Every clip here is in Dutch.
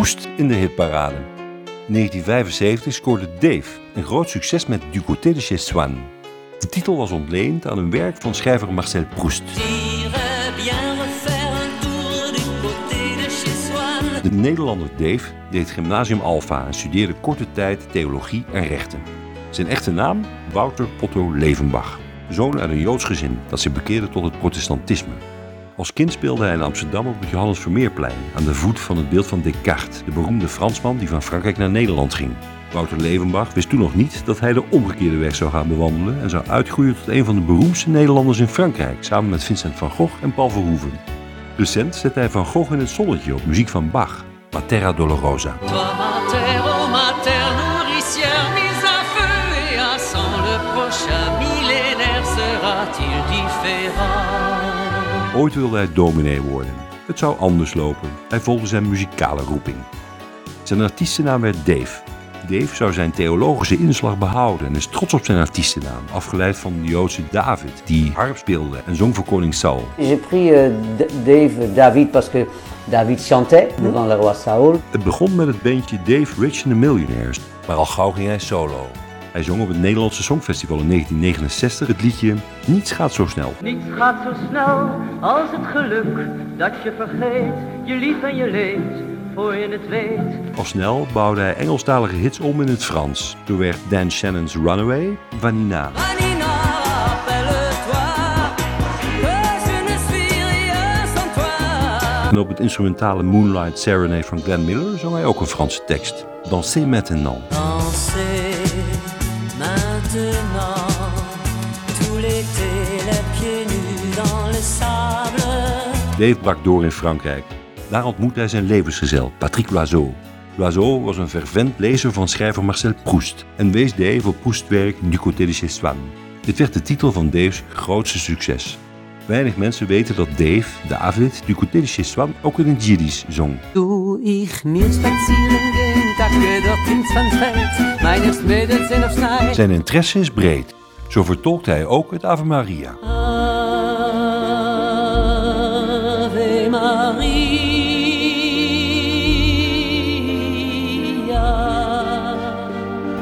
Proest in de hitparade. In 1975 scoorde Dave een groot succes met Du côté de chez Swann. De titel was ontleend aan een werk van schrijver Marcel Proust. De Nederlander Dave deed gymnasium Alpha en studeerde korte tijd theologie en rechten. Zijn echte naam? Wouter Otto Levenbach, zoon uit een Joods gezin dat zich bekeerde tot het protestantisme. Als kind speelde hij in Amsterdam op het Johannes Vermeerplein, aan de voet van het beeld van Descartes, de beroemde Fransman die van Frankrijk naar Nederland ging. Wouter Levenbach wist toen nog niet dat hij de omgekeerde weg zou gaan bewandelen en zou uitgroeien tot een van de beroemdste Nederlanders in Frankrijk, samen met Vincent van Gogh en Paul Verhoeven. Recent zette hij Van Gogh in het zonnetje op muziek van Bach, Matera Dolorosa. Ooit wilde hij dominee worden. Het zou anders lopen. Hij volgde zijn muzikale roeping. Zijn artiestennaam werd Dave. Dave zou zijn theologische inslag behouden en is trots op zijn artiestennaam, afgeleid van de Joodse David, die harp speelde en zong voor koning Saul. J'ai pris euh, Dave David parce que David chantait devant le roi Saul. Het begon met het bandje Dave Rich and the Millionaires, maar al gauw ging hij solo. Hij zong op het Nederlandse Songfestival in 1969 het liedje Niets gaat zo snel. Niets gaat zo snel als het geluk dat je vergeet, je lief en je leeft, voor je het weet. Al snel bouwde hij Engelstalige hits om in het Frans. Toen werd Dan Shannon's Runaway Vanina. En op het instrumentale Moonlight Serenade van Glenn Miller zong hij ook een Franse tekst. Dansez maintenant. Dave brak door in Frankrijk. Daar ontmoette hij zijn levensgezel, Patrick Loiseau. Loiseau was een fervent lezer van schrijver Marcel Proust en wees Dave op Proust's werk Du côté de chez Swann. Dit werd de titel van Dave's grootste succes. Weinig mensen weten dat Dave, David, Du côté de ook in het Jiddisch zong. Doe spazieren gehen, Mädels auf Snij. Zijn interesse is breed. Zo vertolkt hij ook het Ave Maria. Ave Maria.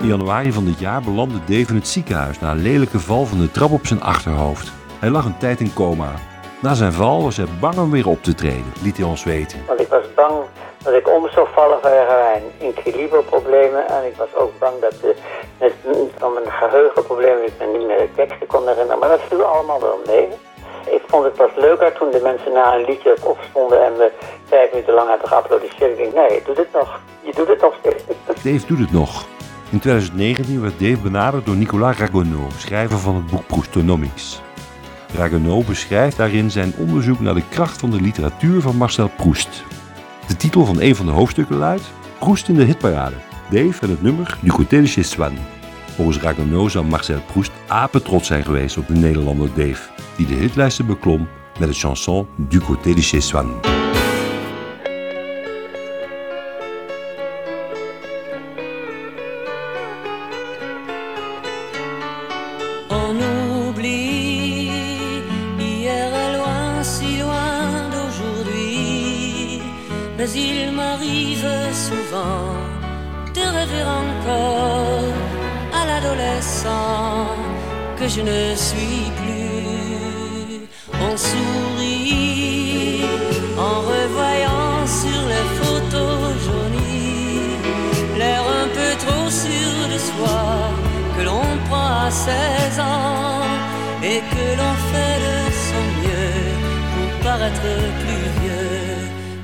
In januari van dit jaar belandde Dave in het ziekenhuis na een lelijke val van de trap op zijn achterhoofd. Hij lag een tijd in coma. Na zijn val was hij bang om weer op te treden, liet hij ons weten. Want ik was bang dat ik om zou vallen vanwege mijn. En ik was ook bang dat de, met, van mijn geheugenproblemen ik me niet meer de teksten kon herinneren. Maar dat viel allemaal wel mee. Ik vond het pas leuker toen de mensen na een liedje opstonden en me vijf minuten lang hadden geapplaudisseerd. Ik denk, nee, je doet het nog. Je doet het nog steeds. Dave doet het nog. In 2019 werd Dave benaderd door Nicolas Ragonneau, schrijver van het boek Proustonomics. Ragonneau beschrijft daarin zijn onderzoek naar de kracht van de literatuur van Marcel Proust. De titel van een van de hoofdstukken luidt Proust in de hitparade. Dave en het nummer Du côté de chez Swann. Volgens Ragonneau zou Marcel Proust apetrots zijn geweest op de Nederlander Dave, die de hitlijsten beklom met de chanson Du côté de chez Swann. Il m'arrive souvent de rêver encore à l'adolescent que je ne suis plus. On sourit en revoyant sur les photos jaunies l'air un peu trop sûr de soi que l'on prend à 16 ans et que l'on fait de son mieux pour paraître plus vieux.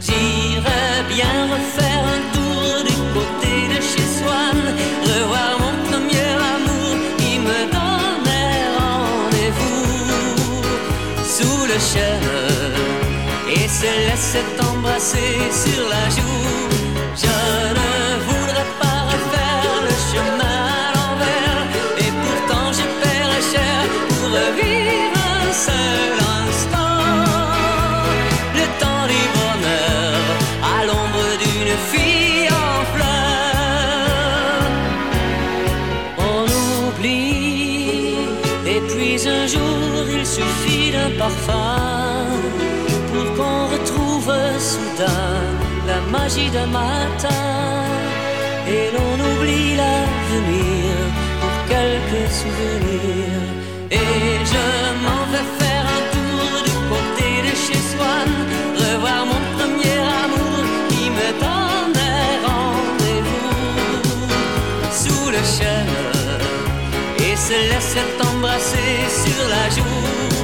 J'irais bien refaire un tour du côté de chez Swann, revoir mon premier amour qui me donnait rendez-vous sous le chêne et se laissait embrasser sur la joue. Parfum pour qu'on retrouve soudain l'amour magie d'un matin et l'on oublie l'avenir pour quelques souvenirs. Et je m'en vais faire un tour du côté de chez Swan, revoir mon premier amour qui me donnait rendez-vous sous le chêne et se laissait embrasser sur la joue.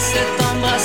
cette embrasse.